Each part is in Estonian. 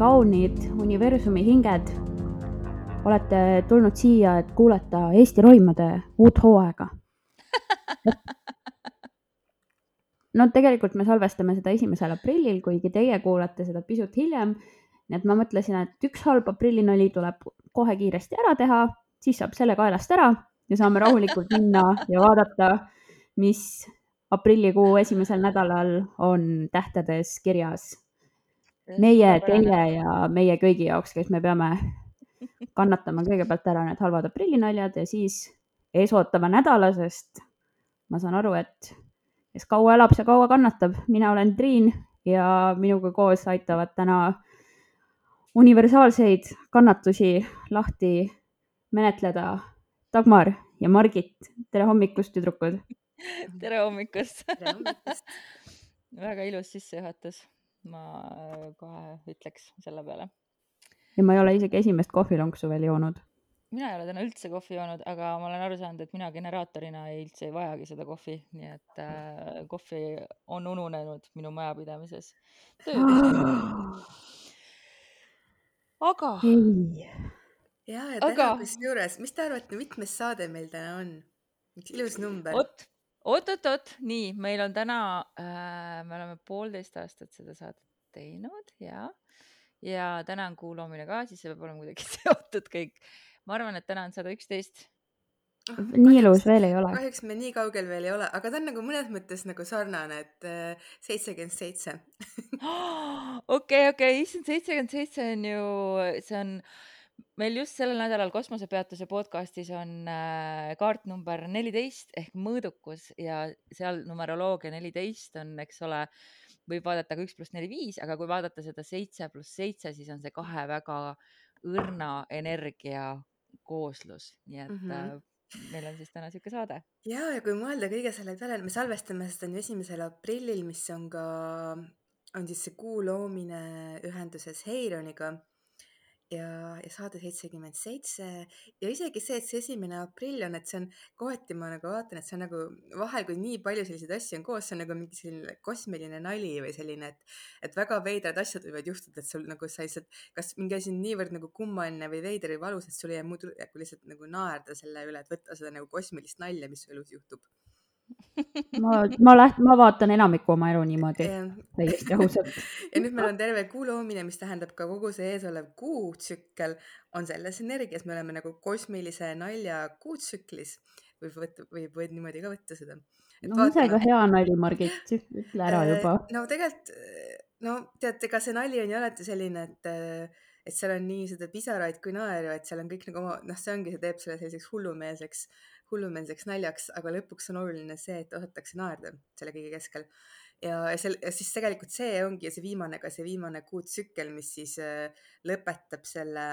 kaunid universumi hinged. olete tulnud siia, et kuulata Eesti roimade uut hooaega. no tegelikult me salvestame seda esimesel aprillil, kuigi teie kuulate seda pisut hiljem. nii et ma mõtlesin, et üks halb aprillinali tuleb kohe kiiresti ära teha, siis saab selle kaelast ära ja saame rahulikult minna ja vaadata, mis aprillikuu esimesel nädalal on tähtedes kirjas meie, teie ja meie kõigi jaoks, kes me peame kannatama kõigepealt ära need halvad aprillinaljad ja siis eesootava nädala, sest ma saan aru, et kes kaua elab, see kaua kannatab. mina olen Triin ja minuga koos aitavad täna universaalseid kannatusi lahti menetleda Dagmar ja Margit. tere hommikust, tüdrukud! tere hommikust! väga ilus sissejuhatus ma kohe ütleks selle peale. ja ma ei ole isegi esimest kohvilonksu veel joonud. mina ei ole täna üldse kohvi joonud, aga ma olen aru saanud, et mina generaatorina ei, üldse ei vajagi seda kohvi, nii et äh, kohvi on ununenud minu majapidamises. aga. ja, ja täna kusjuures, mis te arvate, mitmes saade meil täna on? üks ilus number. vot oot-oot-oot, nii, meil on täna äh,, me oleme poolteist aastat seda saadet teinud ja, ja täna on kuu loomine ka, siis see peab olema kuidagi seotud kõik. ma arvan, et täna on sada üksteist. Ah, nii ilus veel ei ole. kahjuks me nii kaugel veel ei ole, aga ta on nagu mõnes mõttes nagu sarnane, et äh, seitsekümmend seitse. okei, okei, issand, seitsekümmend seitse on ju, see on meil just sellel nädalal kosmosepeatuse podcastis on äh, kaart number neliteist ehk mõõdukus ja seal numeroloogia neliteist on, eks ole, võib vaadata ka üks pluss neli, viis, aga kui vaadata seda seitse pluss seitse, siis on see kahe väga õrna energia kooslus, nii et mm -hmm. meil on siis täna sihuke saade. ja, ja kui mõelda kõige selle peale, me salvestame seda on ju esimesel aprillil, mis on ka, on siis see kuu loomine ühenduses Heironiga ja, ja saade seitsekümmend seitse. Ja isegi see, et see esimene aprill on, et see on kohati ma nagu vaatan, et see on nagu vahel, kui nii palju selliseid asju on koos, see on nagu mingi selline kosmiline nali või selline, et, et väga veidrad asjad võivad juhtuda, et sul nagu sa lihtsalt, kas mingi asi on niivõrd nagu kummaline või veider või valus, et sul ei jää muud üle, kui lihtsalt nagu naerda selle üle, et võtta seda nagu kosmilist nalja, mis su elus juhtub ma, ma läht-, ma vaatan enamikku oma elu niimoodi, täiesti ausalt. ja nüüd meil on terve kuu loomine, mis tähendab ka kogu see eesolev kuutsükkel on selles energias, me oleme nagu kosmilise nalja kuutsüklis, võib võtta, võib, võib niimoodi ka võtta seda. no vaatame. ise ka hea nali, Margit, ütle ära äh, juba. no tegelikult, no tead, ega see nali on ju alati selline, et et seal on nii seda pisaraid kui naeru, et seal on kõik nagu oma, noh, see ongi, see teeb selle selliseks hullumeelseks hullumeelseks naljaks, aga lõpuks on oluline see, et osatakse naerda selle kõige keskel. ja sel-, ja siis tegelikult see ongi see viimane, ka see viimane kuutsükkel, mis siis äh, lõpetab selle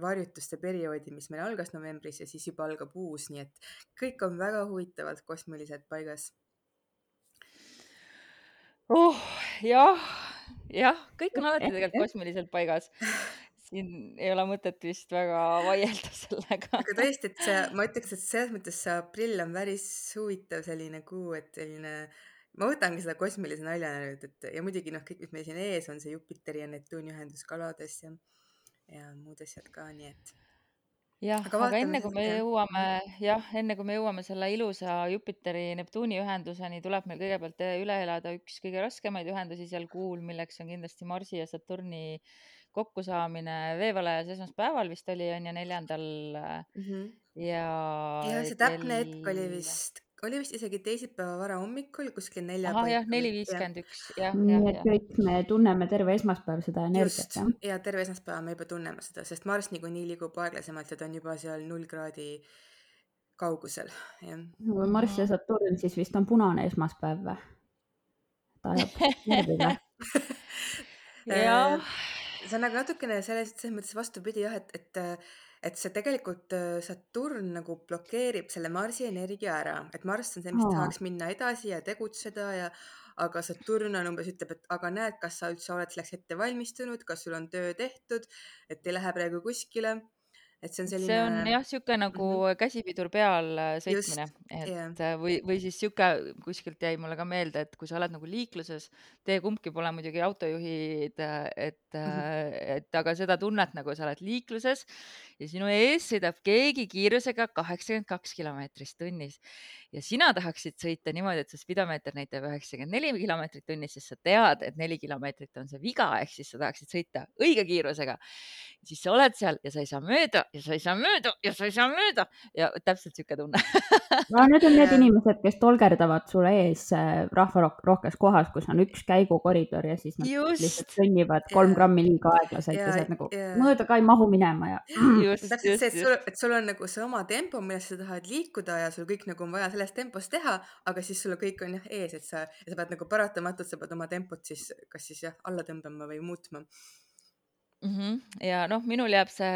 varjutuste perioodi, mis meil algas novembris ja siis juba algab uus, nii et kõik on väga huvitavalt kosmiliselt paigas. oh jah, jah, kõik on alati tegelikult kosmiliselt paigas siin ei ole mõtet vist väga vaielda sellega. aga tõesti, et see, ma ütleks, et selles mõttes see aprill on päris huvitav selline kuu, et selline, ma võtangi seda kosmilise naljana nüüd, et ja muidugi noh, kõik, mis meil siin ees on, see Jupiteri ja Neptuuni ühendus kalades ja, ja muud asjad ka, nii et jah, aga, aga enne kui me jõuame, jah, enne kui me jõuame selle ilusa Jupiteri-Neptuuni ühenduseni, tuleb meil kõigepealt üle elada üks kõige raskemaid ühendusi seal kuul, milleks on kindlasti Marsi ja Saturni kokkusaamine veevalajas esmaspäeval vist oli, on ju, neljandal mm. -hmm. ja. ja see täpne hetk oli vist, oli vist isegi teisipäeva varahommikul kuskil nelja. ahah jah, neli viiskümmend üks, jah. nii et kõik me tunneme terve esmaspäev seda energiat, jah? ja terve esmaspäeva me juba tunneme seda, sest Marss niikuinii liigub aeglasemalt ja ta on juba seal null kraadi kaugusel, jah. Marss ja Saturn siis vist on punane esmaspäev või? ta ajab närvi või? jah see on nagu natukene selles, selles mõttes vastupidi jah, et, et, et see tegelikult äh, Saturn nagu blokeerib selle Marsi energia ära, et Marss on see, mis oh. tahaks minna edasi ja tegutseda ja aga Saturn on umbes ütleb, et aga näed, kas sa üldse oled selleks ette valmistunud, kas sul on töö tehtud, et ei lähe praegu kuskile. Et see on see on selline jah, sihuke nagu mhm, käsipidur peal äh, sõitmine, et jah äh, või, või siis sihuke, kuskilt jäi mulle ka meelde, et kui sa oled nagu liikluses, teie kumbki pole muidugi autojuhid, äh, et, mhm. äh, et aga seda tunnet nagu sa oled liikluses ja sinu ees sõidab keegi kiirusega kaheksakümmend kaks kilomeetrist tunnis ja sina tahaksid sõita niimoodi, et su spidomeeter näitab üheksakümmend neli kilomeetrit tunnis, sest sa tead, et neli kilomeetrit on see viga, ehk siis sa tahaksid sõita õige kiirusega. siis sa oled seal ja sa ei saa mööda ja sa ei saa mööda ja sa ei saa mööda. Ja täpselt sihuke tunne. No need on need inimesed, kes tolgerdavad sulle ees äh, rahvarohkes kohas, kus on üks käigukoridor ja siis nad lihtsalt just, kõnnivad kolm grammi liiga aeglaselt ja ja, sa oled nagu mööda ka ei mahu minema ja just, täpselt see, just, et sul, et sul on nagu see oma tempo, milles sa tahad liikuda ja sul kõik nagu on vaja selles tempos teha, aga siis sul kõik on jah ees, et sa, ja sa pead nagu paratamatult, sa pead oma tempot siis kas siis jah alla tõmbama või muutma. -hmm. ja noh, minul jääb see,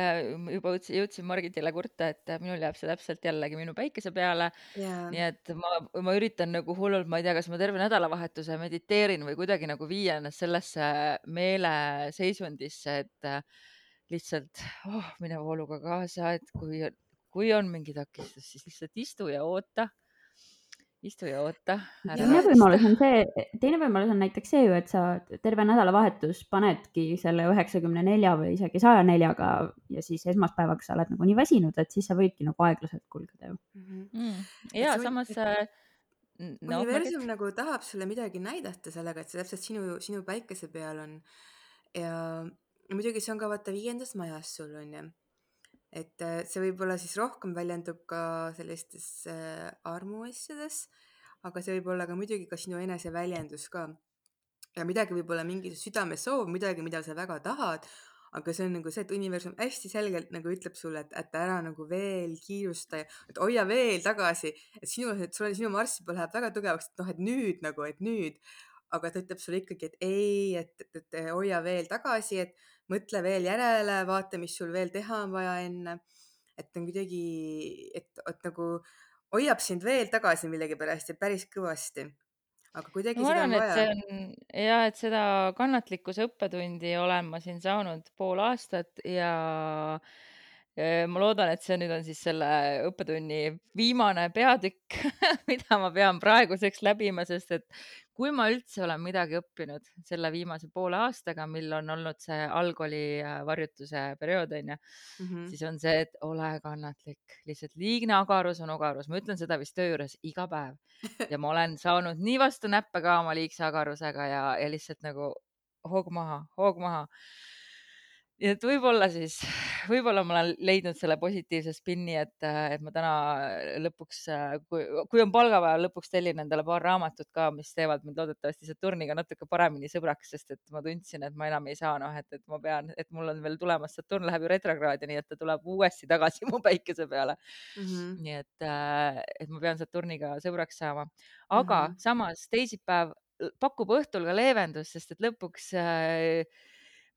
juba jõudsin, jõudsin Margitile kurta, et minul jääb see täpselt jällegi minu päikese peale. ja nii et ma, ma üritan nagu hullult, ma ei tea, kas ma terve nädalavahetuse mediteerin või kuidagi nagu viia ennast sellesse meeleseisundisse, et äh, lihtsalt oh, mine vooluga kaasa, et kui, kui on mingi takistus, siis lihtsalt istu ja oota. Istu ja oota, teine võimalus on see, teine võimalus on näiteks see ju, et sa terve nädalavahetus panedki selle üheksakümne nelja või isegi saja neljaga ja siis esmaspäevaks sa oled nagu nii väsinud, et siis sa võidki nagu aeglaselt kulgeda ju. Mhm. mm. et ja un- samas et äh, n- noh, universum Margit, nagu tahab sulle midagi näidata sellega, et see täpselt sinu, sinu päikese peal on. ja muidugi see on ka vaata viiendas majas sul on ju, et äh, see võib-olla siis rohkem väljendub ka sellistes äh, armuasjades, aga see võib olla ka muidugi ka sinu eneseväljendus ka. Ja midagi võib-olla mingi südamesoov, midagi, mida sa väga tahad, aga see on nagu see, et universum hästi selgelt nagu ütleb sulle, et, et ära nagu veel kiirusta, et hoia veel tagasi, et sinu, sul sinu marssipall läheb väga tugevaks, et noh, et nüüd nagu, et nüüd, aga ta ütleb sulle ikkagi, et ei, et, et, et hoia veel tagasi, et mõtle veel järele, vaata, mis sul veel teha on vaja enne. et on kuidagi, et, et nagu hoiab sind veel tagasi millegipärast ja päris kõvasti, aga kuidagi ma arvan, on et see on ja et seda kannatlikkuse õppetundi olen ma siin saanud pool aastat ja eh, ma loodan, et see nüüd on siis selle õppetunni viimane peatükk, mida ma pean praeguseks läbima, sest et kui ma üldse olen midagi õppinud selle viimase poole aastaga, mil on olnud see algkooli äh, varjutuse periood onju, Mhm. siis on see, et ole kannatlik, lihtsalt liigne agarus on ogarus, ma ütlen seda vist töö juures iga päev ja ma olen saanud nii vastu näppe ka oma liigse agarusega ja, ja lihtsalt nagu hoog maha, hoog maha. Nii et võib-olla siis, võib-olla ma olen leidnud selle positiivse spinni, et, et ma täna lõpuks, kui, kui on palgapäev, lõpuks tellin endale paar raamatut ka, mis teevad mind loodetavasti Saturniga natuke paremini sõbraks, sest et ma tundsin, et ma enam ei saa, noh, et, et ma pean, et mul on veel tulemas, Saturn läheb ju retrokraadi, nii et ta tuleb uuesti tagasi mu päikese peale Mhm. nii et, et ma pean Saturniga sõbraks saama, aga Mhm. samas teisipäev pakub õhtul ka leevendust, sest et lõpuks äh,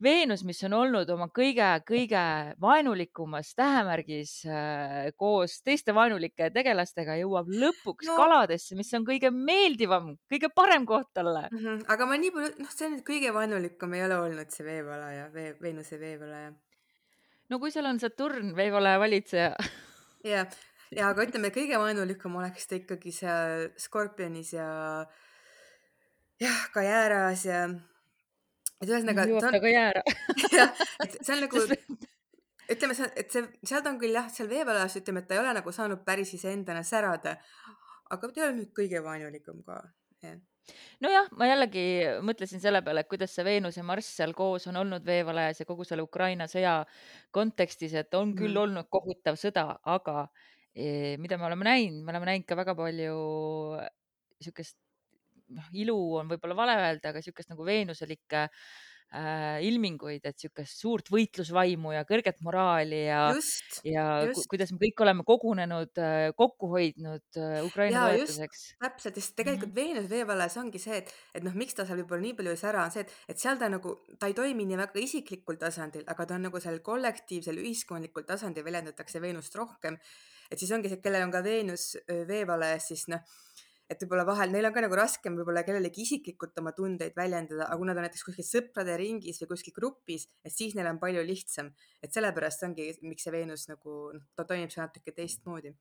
Veenus, mis on olnud oma kõige-kõige vaenulikumas tähemärgis äh, koos teiste vaenulike tegelastega, jõuab lõpuks no kaladesse, mis on kõige meeldivam, kõige parem koht talle. Mhm, aga ma nii palju, noh, see on nüüd kõige vaenulikum ei ole olnud see veevalaja, vee, Veenuse veevalaja. no kui seal on Saturn, veevalaja valitseja ja, ja aga ütleme, kõige vaenulikum oleks ta ikkagi seal Skorpionis ja jah, ka Jääras ja, et ühesõnaga jõuab ta ka jäära jah, et see on nagu ütleme, et see, seal ta on küll jah, seal veevalajas ütleme, et ta ei ole nagu saanud päris iseendana särada, aga ta ei ole nüüd kõige vaenulikum ka, jah. nojah, ma jällegi mõtlesin selle peale, et kuidas see Veenus ja Marss seal koos on olnud veevalajas ja kogu selle Ukraina sõja kontekstis, et on küll Mhm. olnud kohutav sõda, aga eh, mida me oleme näinud, me oleme näinud ka väga palju niisugust, noh, ilu on võib-olla vale öelda, aga niisugust nagu veenuselikke äh, ilminguid, et niisugust suurt võitlusvaimu ja kõrget moraali ja, ja just. kuidas me kõik oleme kogunenud, kokku hoidnud äh, Ukraina toetuseks. täpselt, sest Mhm. tegelikult Veenus veevalajas ongi see, et, et noh, miks ta seal võib-olla nii palju ei sära, on see, et, et seal ta nagu, ta ei toimi nii väga isiklikul tasandil, aga ta on nagu sellel kollektiivsel ühiskondlikul tasandil väljendatakse Veenust rohkem. et siis ongi see, kellel on ka Veenus öö, veevalajas, siis noh, et võib-olla vahel neil on ka nagu raskem võib-olla kellelegi isiklikult oma tundeid väljendada, aga kui nad on näiteks kuskil sõprade ringis või kuskil grupis, et siis neil on palju lihtsam, et sellepärast ongi, miks see Veenus nagu noh, ta toimib seal natuke teistmoodi.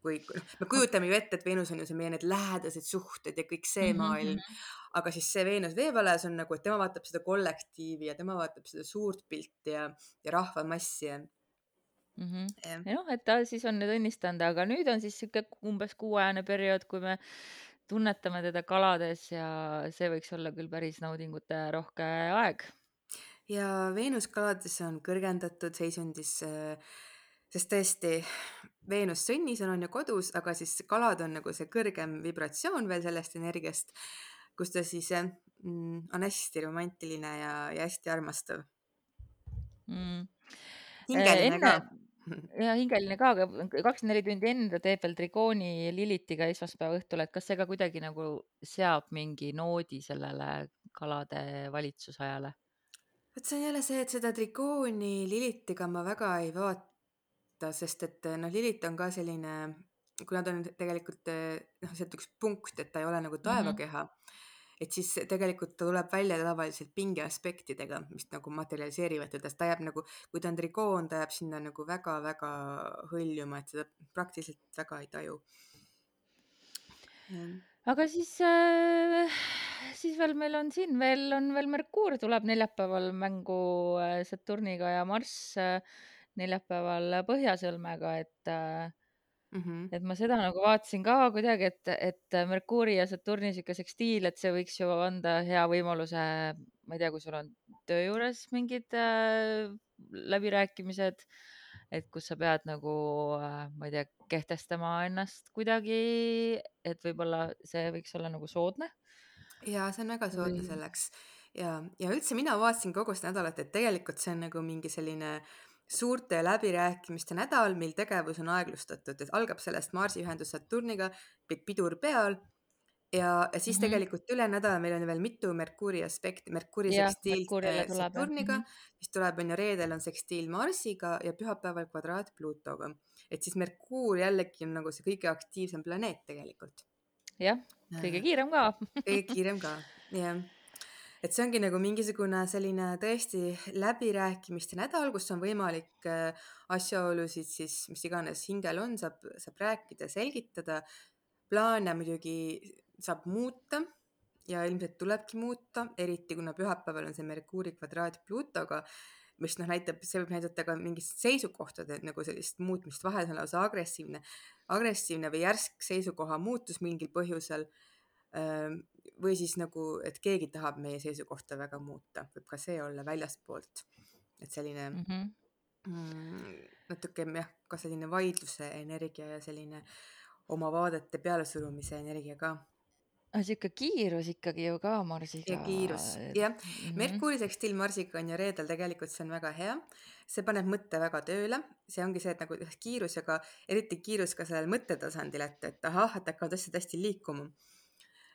Kui noh, me kujutame ju ette, et Veenus on ju see meie need lähedased suhted ja kõik see Mhm, maailm, mhm. aga siis see Veenus veevalas on nagu, et tema vaatab seda kollektiivi ja tema vaatab seda suurt pilti ja, ja rahvamassi ja Mhm. jah. ja noh, et ta siis on nüüd õnnistanud, aga nüüd on siis sihuke umbes kuuajane periood, kui me tunnetame teda kalades ja see võiks olla küll päris naudingute rohke aeg. ja Veenus kalades on kõrgendatud seisundis, äh, sest tõesti Veenus sõnnis on, on ju kodus, aga siis kalad on nagu see kõrgem vibratsioon veel sellest energiast, kus ta siis mm, on hästi romantiline ja, ja hästi armastav. mm.. hingeline enne ka. Ja hingeline ka, aga kakskümmend neli tundi enne ta teeb veel trigooni Lilitiga esmaspäeva õhtul, et kas see ka kuidagi nagu seab mingi noodi sellele kalade valitsusajale? vot see on jälle see, et seda trikooni Lilitiga ma väga ei vaata, sest et noh, Lilit on ka selline, kuna ta on tegelikult noh, sealt üks punkt, et ta ei ole nagu Mhm. taevakeha mm, -hmm. Et siis tegelikult ta tuleb välja tavaliselt pingeaspektidega, mis nagu materialiseerivad teda, ta jääb nagu, kui ta on trikoon, ta jääb sinna nagu väga-väga hõljuma, et seda praktiliselt väga ei taju. aga siis äh,, siis veel meil on siin veel on veel Merkuur tuleb neljapäeval mängu äh, Saturniga ja Marss äh, neljapäeval Põhjasõlmega, et äh, Mm -hmm. et ma seda nagu vaatasin ka kuidagi, et, et Merkuuri ja Saturni sihuke sekstiil, et see võiks ju anda hea võimaluse, ma ei tea, kui sul on töö juures mingid äh, läbirääkimised, et kus sa pead nagu äh,, ma ei tea, kehtestama ennast kuidagi, et võib-olla see võiks olla nagu soodne ja see on väga soodne selleks ja, ja üldse mina vaatasin kogu seda nädalat, et tegelikult see on nagu mingi selline suurte läbirääkimiste nädal, mil tegevus on aeglustatud, et algab sellest Marsi ühendus Saturniga, pidur peal ja, ja siis Mhm. tegelikult üle nädala meil on veel mitu Merkuuri aspekti, Merkuuri sekstiil äh, Saturniga mm, siis tuleb on ju reedel on sekstiil Marsiga ja pühapäeval kvadraat Pluutoga. et siis Merkuur jällegi on nagu see kõige aktiivsem planeet tegelikult. -hmm. jah, kõige kiirem ka kõige kiirem ka, jah. Et see ongi nagu mingisugune selline tõesti läbirääkimiste nädal, kus on võimalik äh, asjaolusid siis, mis iganes hingel on, saab, saab rääkida, selgitada. plaane muidugi saab muuta ja ilmselt tulebki muuta, eriti kuna pühapäeval on see Merkuuri kvadraat Pluutoga, mis noh, näitab, see võib näidata ka mingit seisukohtade nagu sellist muutmist, vahel on lausa agressiivne, agressiivne või järsk seisukoha muutus mingil põhjusel Ehm, või siis nagu, et keegi tahab meie seisukohta väga muuta, võib ka see olla väljastpoolt. et selline mm. -hmm. mm, natuke jah, ka selline vaidluse energia ja selline oma vaadete pealesurumise energia ka. sihuke kiirus ikkagi ju ka Marsiga. ja kiirus, jah. -hmm. Merkuuri sekstil Marsiga on ju reedel, tegelikult see on väga hea. see paneb mõtte väga tööle, see ongi see, et nagu kiirus ja ka eriti kiirus ka sellel mõttetasandil, et, et ahah, et hakkavad asjad hästi liikuma.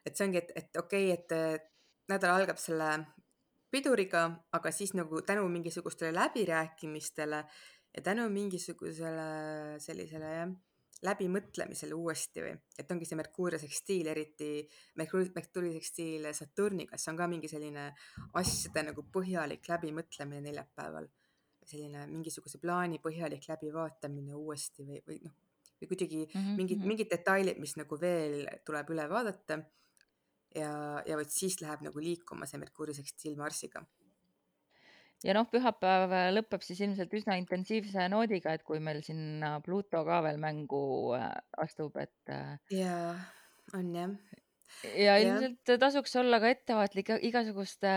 Et see ongi, et, et okei okay,, et nädal algab selle piduriga, aga siis nagu tänu mingisugustele läbirääkimistele ja tänu mingisugusele sellisele jah, läbimõtlemisele uuesti või, et ongi see Merkuuria sekstiil, eriti Merkuuri, Merkuuri sekstiil Saturniga, see on ka mingi selline asjade nagu põhjalik läbimõtlemine neljapäeval. selline mingisuguse plaani põhjalik läbivaatamine uuesti või, või noh, või kuidagi mm -hmm. mingid, mingid detailid, mis nagu veel tuleb üle vaadata. ja, ja vot siis läheb nagu liikuma see Merkuuri sekstiil Marsiga. ja noh, pühapäev lõpeb siis ilmselt üsna intensiivse noodiga, et kui meil sinna Pluto ka veel mängu äh, astub, et äh, ja on jah, ja ilmselt tasuks olla ka ettevaatlik igasuguste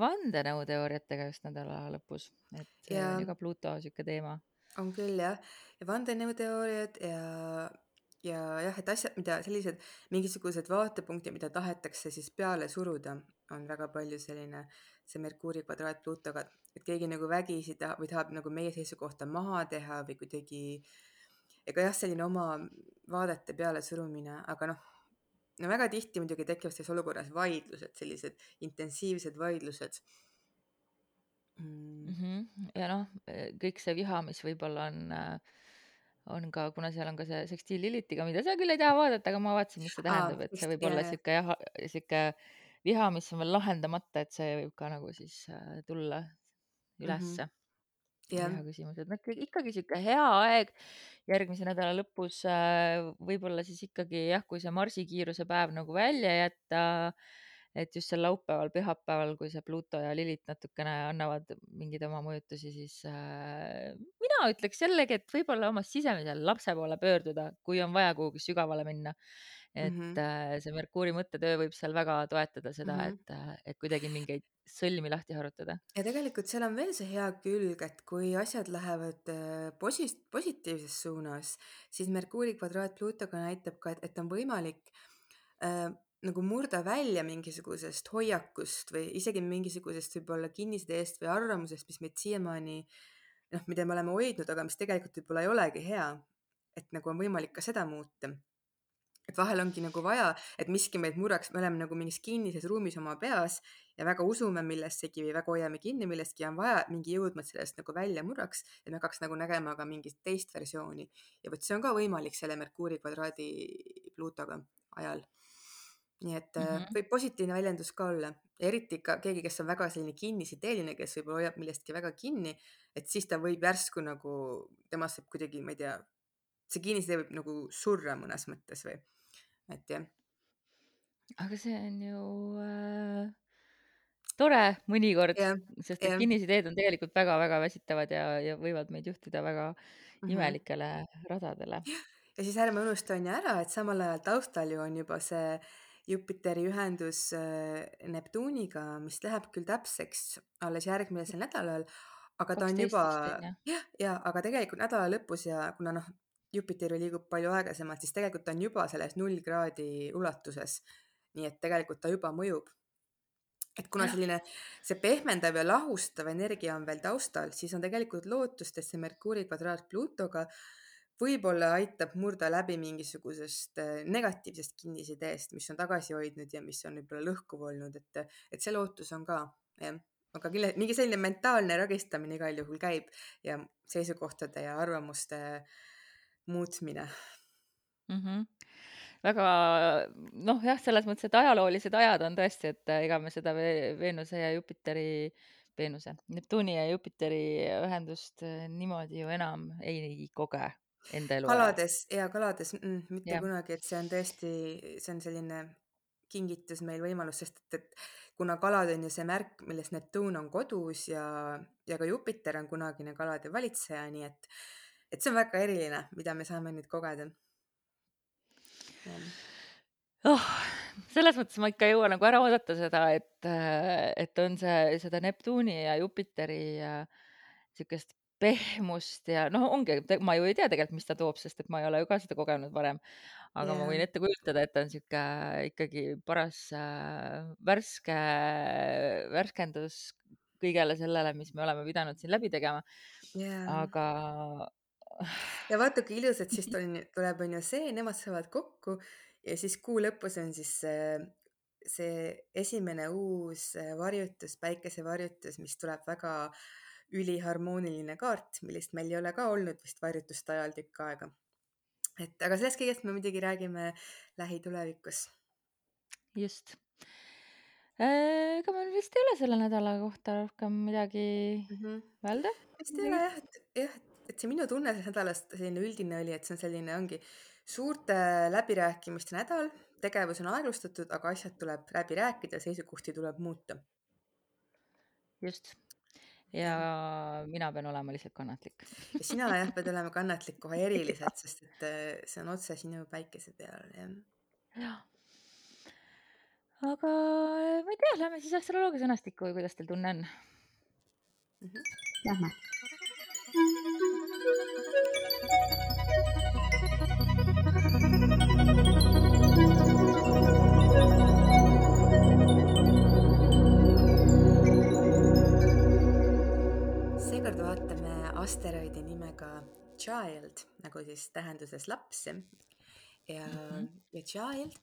vandenõuteooriatega just nädala lõpus, et ja oli ka Pluto sihuke teema. on küll jah, ja vandenõuteooriad ja, ja jah, et asjad, mida sellised mingisugused vaatepunktid, mida tahetakse siis peale suruda, on väga palju selline see Merkuuri kvadraat Pluutoga, et keegi nagu vägisi tahab või tahab nagu meie seisukohta maha teha või kuidagi ega jah, selline oma vaadete pealesurumine, aga noh, no väga tihti muidugi tekivad selles olukorras vaidlused, sellised intensiivsed vaidlused mm.. mm. -hmm. ja noh, kõik see viha, mis võib-olla on, on ka, kuna seal on ka see sekstiil Lilitiga, mida sa küll ei taha vaadata, aga ma vaatasin, mis see tähendab, et see võib ja, olla sihuke jah, sihuke viha, mis on veel lahendamata, et see võib ka nagu siis äh, tulla Mhm. ülesse. jah, hea küsimus, et noh, ikkagi sihuke hea aeg järgmise nädala lõpus äh, võib-olla siis ikkagi jah, kui see marsikiiruse päev nagu välja jätta, et just sel laupäeval, pühapäeval, kui see Pluto ja Lilith natukene annavad mingeid oma mõjutusi, siis äh, mina ütleks jällegi, et võib-olla oma sisemise lapse poole pöörduda, kui on vaja kuhugi sügavale minna. et mm. -hmm. see Merkuuri mõttetöö võib seal väga toetada seda mm. -hmm. et, et kuidagi mingeid sõlmi lahti harutada. ja tegelikult seal on veel see hea külg, et kui asjad lähevad äh, posi-, positiivses suunas, siis Merkuuri kvadraat Pluutoga näitab ka, et, et on võimalik äh, nagu murda välja mingisugusest hoiakust või isegi mingisugusest võib-olla kinnisideest või arvamusest, mis meid siiamaani noh, mida me oleme hoidnud, aga mis tegelikult võib-olla ei olegi hea. et nagu on võimalik ka seda muuta. et vahel ongi nagu vaja, et miski meid murraks, me oleme nagu mingis kinnises ruumis oma peas ja väga usume millessegi või väga hoiame kinni millestki ja on vaja, mingi jõud meid sellest nagu välja murraks, et me hakkaks nagu nägema ka mingit teist versiooni. ja vot see on ka võimalik selle Merkuuri kvadraadi Pluutoga ajal. Nii et mm. -hmm. võib positiivne väljendus ka olla, eriti ka keegi, kes on väga selline kinnisideeline, kes võib-olla hoiab millestki väga kinni, et siis ta võib järsku nagu, temast saab kuidagi, ma ei tea, see kinnisidee võib nagu surra mõnes mõttes või, et jah aga see on ju äh, tore mõnikord, sest et kinnisideed on tegelikult väga-väga väsitavad ja, ja võivad meid juhtida väga Mhm. imelikele radadele. ja siis ärme unusta on ju ära, et samal ajal taustal ju on juba see Jupiteri ühendus äh, Neptuuniga, mis läheb küll täpseks alles järgmisel nädalal, aga ta on juba jah, ja aga tegelikult nädala lõpus ja kuna noh, Jupiter ju liigub palju aeglasemalt, siis tegelikult on juba selles null kraadi ulatuses. nii et tegelikult ta juba mõjub. et kuna selline see pehmendav ja lahustav energia on veel taustal, siis on tegelikult lootust, et see Merkuuri kvadraat Pluutoga võib-olla aitab murda läbi mingisugusest äh, negatiivsest kinnisideest, mis on tagasi hoidnud ja mis on võib-olla lõhkuv olnud, et, et see lootus on ka jah, aga kille-, mingi selline mentaalne ragistamine igal juhul käib ja seisukohtade ja arvamuste muutmine. mm. -hmm. väga noh, jah, selles mõttes, et ajaloolised ajad on tõesti, et äh, ega me seda Ve- Veenuse ja Jupiteri, Veenuse, Neptuuni ja Jupiteri ühendust äh, niimoodi ju enam ei koge enda eluajal. kalades ja kalades mm, mitte Jah. kunagi, et see on tõesti, see on selline kingitus meil võimalus, sest et, et kuna kalad on ju see märk, milles Neptuun on kodus ja, ja ka Jupiter on kunagine kalade valitseja, nii et, et see on väga eriline, mida me saame nüüd kogeda. oh,. selles mõttes ma ikka ei jõua nagu ära oodata seda, et, et on see, seda Neptuuni ja Jupiteri sihukest pehmust ja noh, ongi, ma ju ei tea tegelikult, mis ta toob, sest et ma ei ole ju ka seda kogenud varem. aga yeah. ma võin ette kujutada, et ta on sihuke ikkagi paras äh, värske, värskendus kõigele sellele, mis me oleme pidanud siin läbi tegema, jaa, aga ja vaata, kui ilusad siis tuleb, on ju see, nemad saavad kokku ja siis kuu lõpus on siis see, see esimene uus äh, varjutus, päikesevarjutus, mis tuleb väga üliharmooniline kaart, millest meil ei ole ka olnud vist varjutuste ajal tükk aega. et aga sellest kõigest me muidugi räägime lähitulevikus. just. ega meil vist ei ole selle nädala kohta rohkem midagi öelda. vist ei ole jah, et jah, et see minu tunne sellest nädalast selline üldine oli, et see on selline, ongi suurte läbirääkimiste nädal, tegevus on aeglustatud, aga asjad tuleb läbi rääkida, seisukohti tuleb muuta. just. Ja mina pean olema lihtsalt kannatlik. ja sina jah, pead olema kannatlik kohe eriliselt, sest et äh, see on otse sinu päikese peal jah. jah. aga ma ei tea, lähme siis astroloogia sõnastikku või kuidas teil tunne on? Lähme. Asteroidi nimega Child nagu siis tähenduses laps ja mm. -hmm. ja Child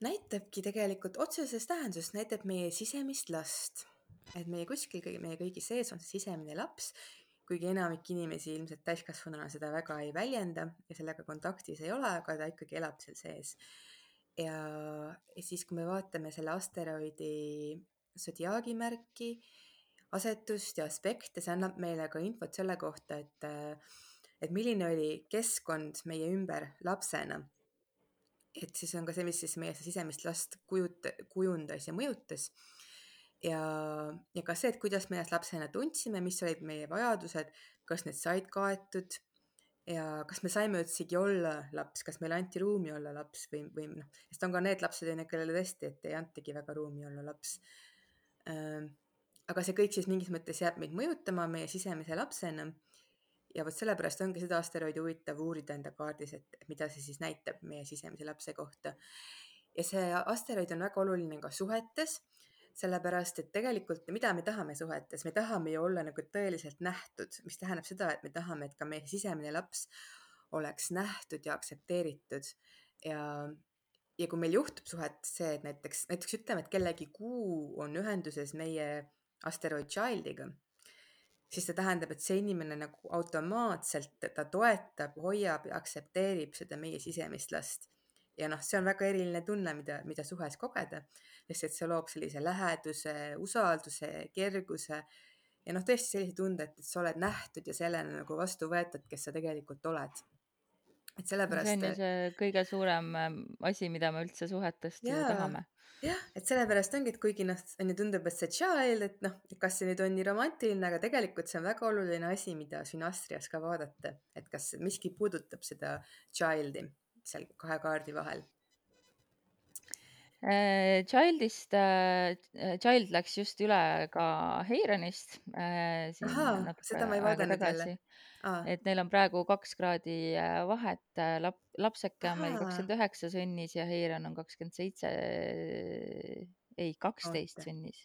näitabki tegelikult otseses tähenduses näitab meie sisemist last, et meie kuskil meie kõigi sees on see sisemine laps kuigi enamik inimesi ilmselt täiskasvanuna seda väga ei väljenda ja sellega kontaktis ei ole, aga ta ikkagi elab seal sees. ja, siis, kui me vaatame selle asteroidi sodiaagimärki, asetust ja aspekte, see annab meile ka infot selle kohta, et, et milline oli keskkond meie ümber lapsena. et siis on ka see, mis siis meie sisemist last kujut-, kujundas ja mõjutas ja, ja ka see, et kuidas me ennast lapsena tundsime, mis olid meie vajadused, kas need said kaetud ja kas me saime üldsegi olla laps, kas meile anti ruumi olla laps või, või noh, sest on ka need lapsed, onju, kellele tõesti, et ei antagi väga ruumi olla laps aga see kõik siis mingis mõttes jääb meid mõjutama meie sisemise lapsena. ja vot sellepärast ongi seda asteroidi huvitav uurida enda kaardis, et mida see siis näitab meie sisemise lapse kohta. ja see asteroid on väga oluline ka suhetes, sellepärast et tegelikult, mida me tahame suhetes, me tahame ju olla nagu tõeliselt nähtud, mis tähendab seda, et me tahame, et ka meie sisemine laps oleks nähtud ja aktsepteeritud ja ja kui meil juhtub suhetes see, et näiteks, näiteks ütleme, et kellegi kuu on ühenduses meie asteroid Childiga, siis see tähendab, et see inimene nagu automaatselt, ta toetab, hoiab ja aktsepteerib seda meie sisemist last. ja noh, see on väga eriline tunne, mida, mida suhes kogeda, sest et see loob sellise läheduse, usalduse, kerguse. Ja noh, tõesti sellise tunde, et, sa oled nähtud ja sellena nagu vastu võetud, kes sa tegelikult oled et sellepärast. see on ju see kõige suurem ähm, asi, mida me üldse suhetest ju tahame. jah, et sellepärast ongi, et kuigi noh, on ju tundub, et see child, et noh, kas see nüüd on nii romantiline, aga tegelikult see on väga oluline asi, mida sünastrias ka vaadata, et kas miski puudutab seda child'i seal kahe kaardi vahel äh, Childist, äh, Child läks just üle ka Heironist. Äh, ahaa, seda ma ei vaadanud jälle et neil on praegu kaks kraadi äh, vahet, äh, lap-, lapseke on meil kakskümmend üheksa sünnis ja Heiran on kakskümmend seitse, ei, kaksteist sünnis.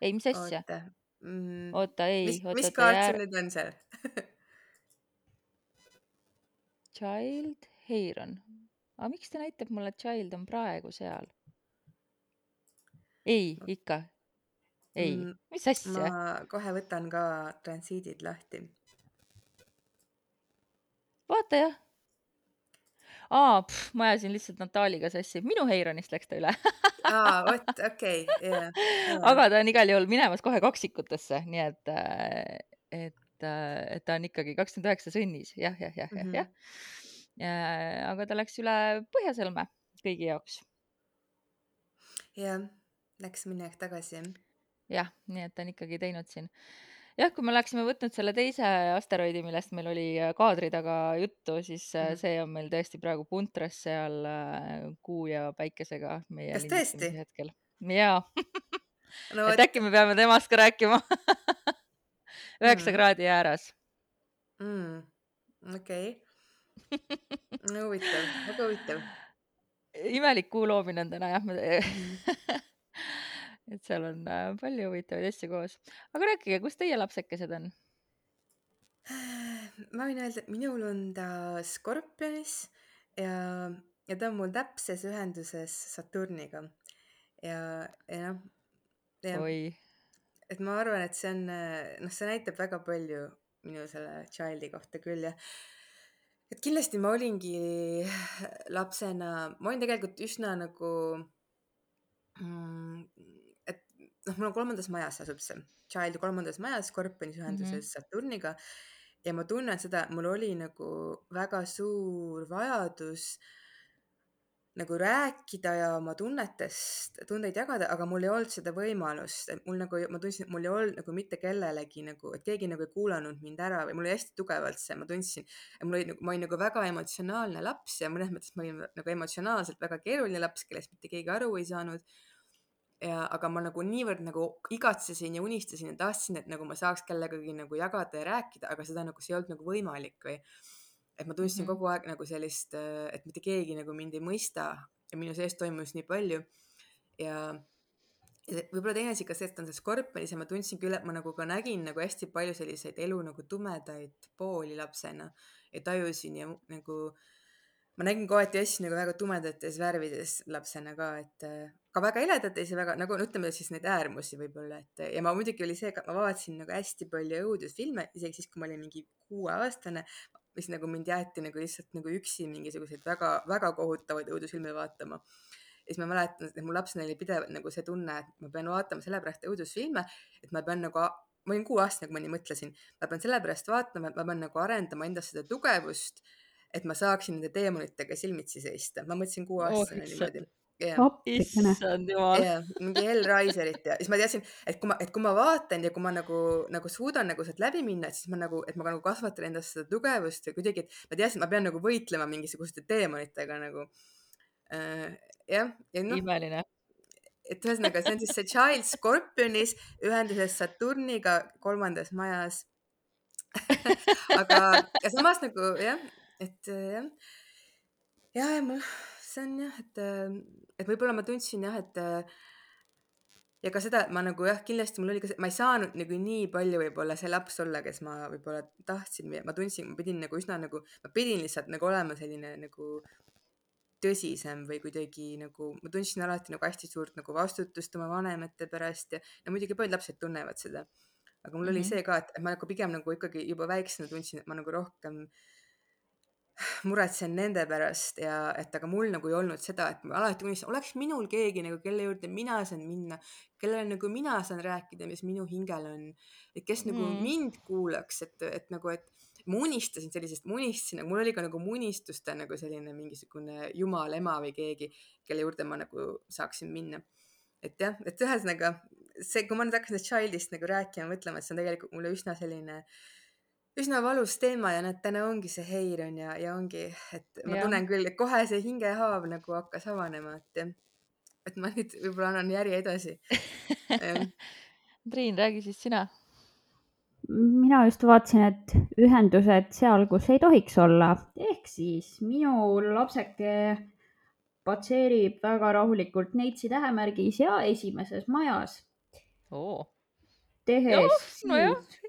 ei, mis asja? oota mm,, oota, ei, mis, oota, mis oota, kaart jää- sul nüüd on seal Child, Heiron. aga miks ta näitab mulle, et Child on praegu seal? Ei, ikka. ei Mm, mis asja? ma kohe võtan ka transiidid lahti vaata jah. aa, ma ajasin lihtsalt Nataliga sassi, minu Heironist läks ta üle aa, vot, okei, jaa. aga ta on igal juhul minemas kohe kaksikutesse, nii et, et, et ta on ikkagi kakskümmend üheksa sünnis, jah, jah, jah, jah, jah. Mhm. aga ta läks üle Põhjasõlme kõigi jaoks. jah, läks mingi aeg tagasi, jah. jah, nii et ta on ikkagi teinud siin jah, kui me oleksime võtnud selle teise asteroidi, millest meil oli äh, kaadri taga juttu, siis mm. see on meil tõesti praegu puntras seal äh, kuu ja päikesega meie kas tõesti? hetkel. jaa no, et äkki me peame temast ka rääkima üheksa mm. kraadi ääres mm.. okei okay. no huvitav, väga huvitav. imelik kuu loomine on täna jah mm et seal on äh, palju huvitavaid asju koos. aga rääkige, kus teie lapsekesed on? ma võin öelda, et minul on ta Skorpionis ja, ja ta on mul täpses ühenduses Saturniga. ja, ja noh, et ma arvan, et see on, noh, see näitab väga palju minu selle child'i kohta küll ja et kindlasti ma olingi lapsena, ma olin tegelikult üsna nagu mm, noh, mul on kolmandas majas asub see, Child kolmandas majas Skorpionis ühenduses mm -hmm. Saturniga ja ma tunnen seda, et mul oli nagu väga suur vajadus nagu rääkida ja oma tunnetest, tundeid jagada, aga mul ei olnud seda võimalust, et mul nagu, ma tundsin, et mul ei olnud nagu mitte kellelegi nagu, et keegi nagu ei kuulanud mind ära või mul oli hästi tugevalt see, ma tundsin, et mul oli nagu, ma olin nagu väga emotsionaalne laps ja mõnes mõttes ma olin nagu emotsionaalselt väga keeruline laps, kellest mitte keegi aru ei saanud. Ja aga ma nagu niivõrd nagu igatsesin ja unistasin ja tahtsin, et nagu ma saaks kellegagi nagu jagada ja rääkida, aga seda nagu see ei olnud nagu võimalik või et ma tundsin mm -hmm. kogu aeg nagu sellist, et mitte keegi nagu mind ei mõista ja minu sees toimus nii palju ja ja võib-olla teine asi ka see, et on see skorpionis ja ma tundsin küll, et ma nagu ka nägin nagu hästi palju selliseid elu nagu tumedaid pooli lapsena ja tajusin ja nagu ma nägin kohati asju nagu väga tumedates värvides lapsena ka, et ka väga heledates ja väga nagu no ütleme siis neid äärmusi võib-olla, et ja ma muidugi oli see ka, ma vaatasin nagu hästi palju õudusfilme, isegi siis, kui ma olin mingi kuueaastane, mis nagu mind jäeti nagu lihtsalt nagu üksi mingisuguseid väga-väga kohutavaid õudusfilme vaatama. ja siis ma mäletan, et mul lapsena oli pidevalt nagu see tunne, et ma pean vaatama sellepärast õudusfilme, et ma pean nagu ma olin kuueaastane, kui ma nii mõtlesin, ma pean sellepärast vaatama, et ma pean nagu arendama endas seda tugevust, et ma saaksin nende teemonitega silmitsi seista. ma mõtlesin kuueaastane oh, niimoodi. Issand jumal. mingi Hellraiserit ja siis ma teadsin, et kui ma, et kui ma vaatan ja kui ma nagu, nagu suudan nagu sealt läbi minna, et siis ma nagu, et ma nagu kasvatan endas seda tugevust ja kuidagi, et ma teadsin, et ma pean nagu võitlema mingisuguste teemonitega nagu äh,. jah, ja noh. imeline et ühesõnaga, see on siis see Child Scorpionis ühenduses Saturniga kolmandas majas aga, ja samas nagu jah, et jah, ja, ja mul, see on jah, et, et võib-olla ma tundsin jah, et ja ka seda, et ma nagu jah, kindlasti mul oli ka see, ma ei saanud nagu nii palju võib-olla see laps olla, kes ma võib-olla tahtsin, ma tundsin, ma pidin nagu üsna nagu, ma pidin lihtsalt nagu olema selline nagu tõsisem või kuidagi nagu, ma tundsin alati nagu hästi suurt nagu vastutust oma vanemate pärast ja, ja muidugi paljud lapsed tunnevad seda. aga mul mm -hmm. oli mhm. see ka, et ma nagu pigem nagu ikkagi juba väiksena tundsin, et ma nagu rohkem muretsen nende pärast ja et aga mul nagu ei olnud seda, et ma alati unistasin, oleks minul keegi nagu, kelle juurde mina saan minna, kellele nagu mina saan rääkida, mis minu hingel on, et kes mm. nagu mind kuulaks, et, et nagu, et ma unistasin sellisest, ma unistasin, mul oli ka nagu unistuste nagu selline mingisugune jumal, ema või keegi, kelle juurde ma nagu saaksin minna. et jah, et ühesõnaga see, kui ma nüüd hakkasin Childist nagu rääkima, mõtlema, et see on tegelikult mulle üsna selline üsna valus teema ja näed, täna ongi see Heiron ja, ja ongi, et ma ja. tunnen küll, et kohe see hingehaav nagu hakkas avanema, et et ma nüüd võib-olla annan järje edasi. Triin, räägi siis sina. Mina just vaatasin, et ühendused seal, kus ei tohiks olla, ehk siis minu lapseke patseerib väga rahulikult Neitsi tähemärgis ja esimeses majas. Oh.. tehes no, no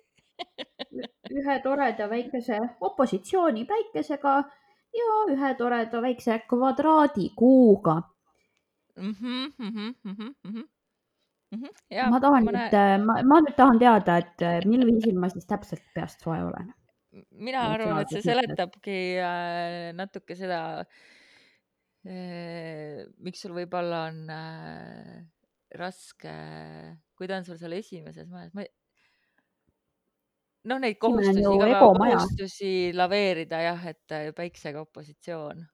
ühe toreda väikese opositsiooni päikesega ja ühe toreda väikse kvadraadikuuga mm. -hmm, mm -hmm, mm -hmm mm. -hmm. ma tahan mõne... nüüd, äh, ma, ma nüüd tahan teada, et äh, mil viisil ma siis täpselt peast soe olen. mina arvan, et see seletabki äh, natuke seda, miks sul võib-olla on raske, kui ta on sul seal esimeses majas, ma ei noh, neid kohustusi, kohustusi laveerida jah, et päiksega opositsioon.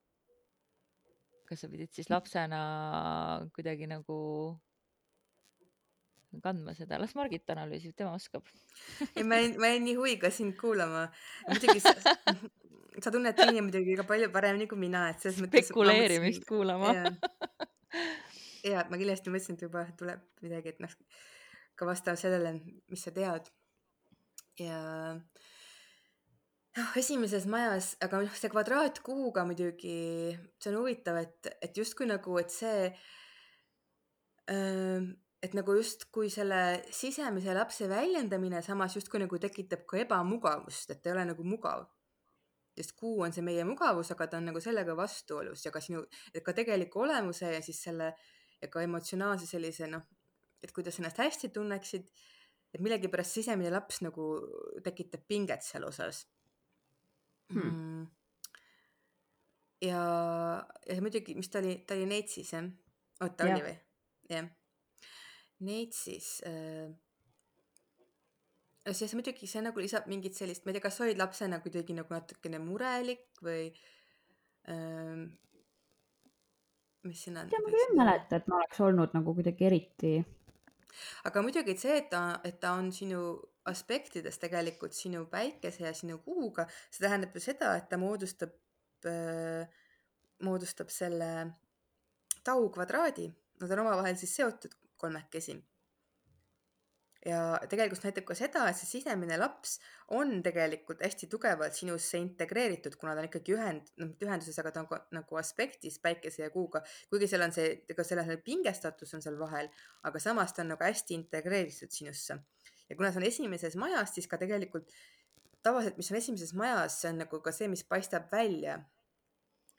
kas sa pidid siis lapsena kuidagi nagu kandma seda, las Margit analüüsib, tema oskab ei, ma jäin, ma jäin nii huviga sind kuulama. muidugi sa, sa tunned Triini muidugi ka palju paremini kui mina, et selles mõttes. spekuleerimist kuulama. ja, ma kindlasti mõtlesin, et juba tuleb midagi, et noh, ka vastavalt sellele, mis sa tead. Ja noh, esimeses majas, aga noh, see kvadraatkuuga muidugi, see on huvitav, et, et justkui nagu, et see öö, et nagu justkui selle sisemise lapse väljendamine samas justkui nagu tekitab ka ebamugavust, et ei ole nagu mugav. sest kuu on see meie mugavus, aga ta on nagu sellega vastuolus ja ka sinu, ka tegeliku olemuse ja siis selle ja ka emotsionaalse sellise noh, et kuidas ennast hästi tunneksid, et millegipärast sisemine laps nagu tekitab pinget seal osas hmm.. Mm. ja, ja muidugi, mis ta oli, ta oli Neitsis jah? oota, oli või? jah Neid siis äh,, siis muidugi see nagu lisab mingit sellist, ma ei tea, kas sa olid lapsena kuidagi nagu natukene murelik või äh,? mis sina. ma küll ei mäleta, et ma oleks olnud nagu kuidagi eriti. Aga muidugi see, et ta, et ta on sinu aspektides tegelikult sinu päikese ja sinu kuuga, see tähendab ju seda, et ta moodustab äh,, moodustab selle taukvadraadi, nad on omavahel siis seotud kolmekesi. Ja tegelikult näitab ka seda, et see sisemine laps on tegelikult hästi tugevalt sinusse integreeritud, kuna ta on ikkagi ühend, noh mitte ühenduses, aga ta on nagu aspektis päikese ja kuuga, kuigi seal on see, ega selle pingestatus on seal vahel, aga samas ta on nagu hästi integreeritud sinusse. ja kuna see on esimeses majas, siis ka tegelikult tavaliselt, mis on esimeses majas, see on nagu ka see, mis paistab välja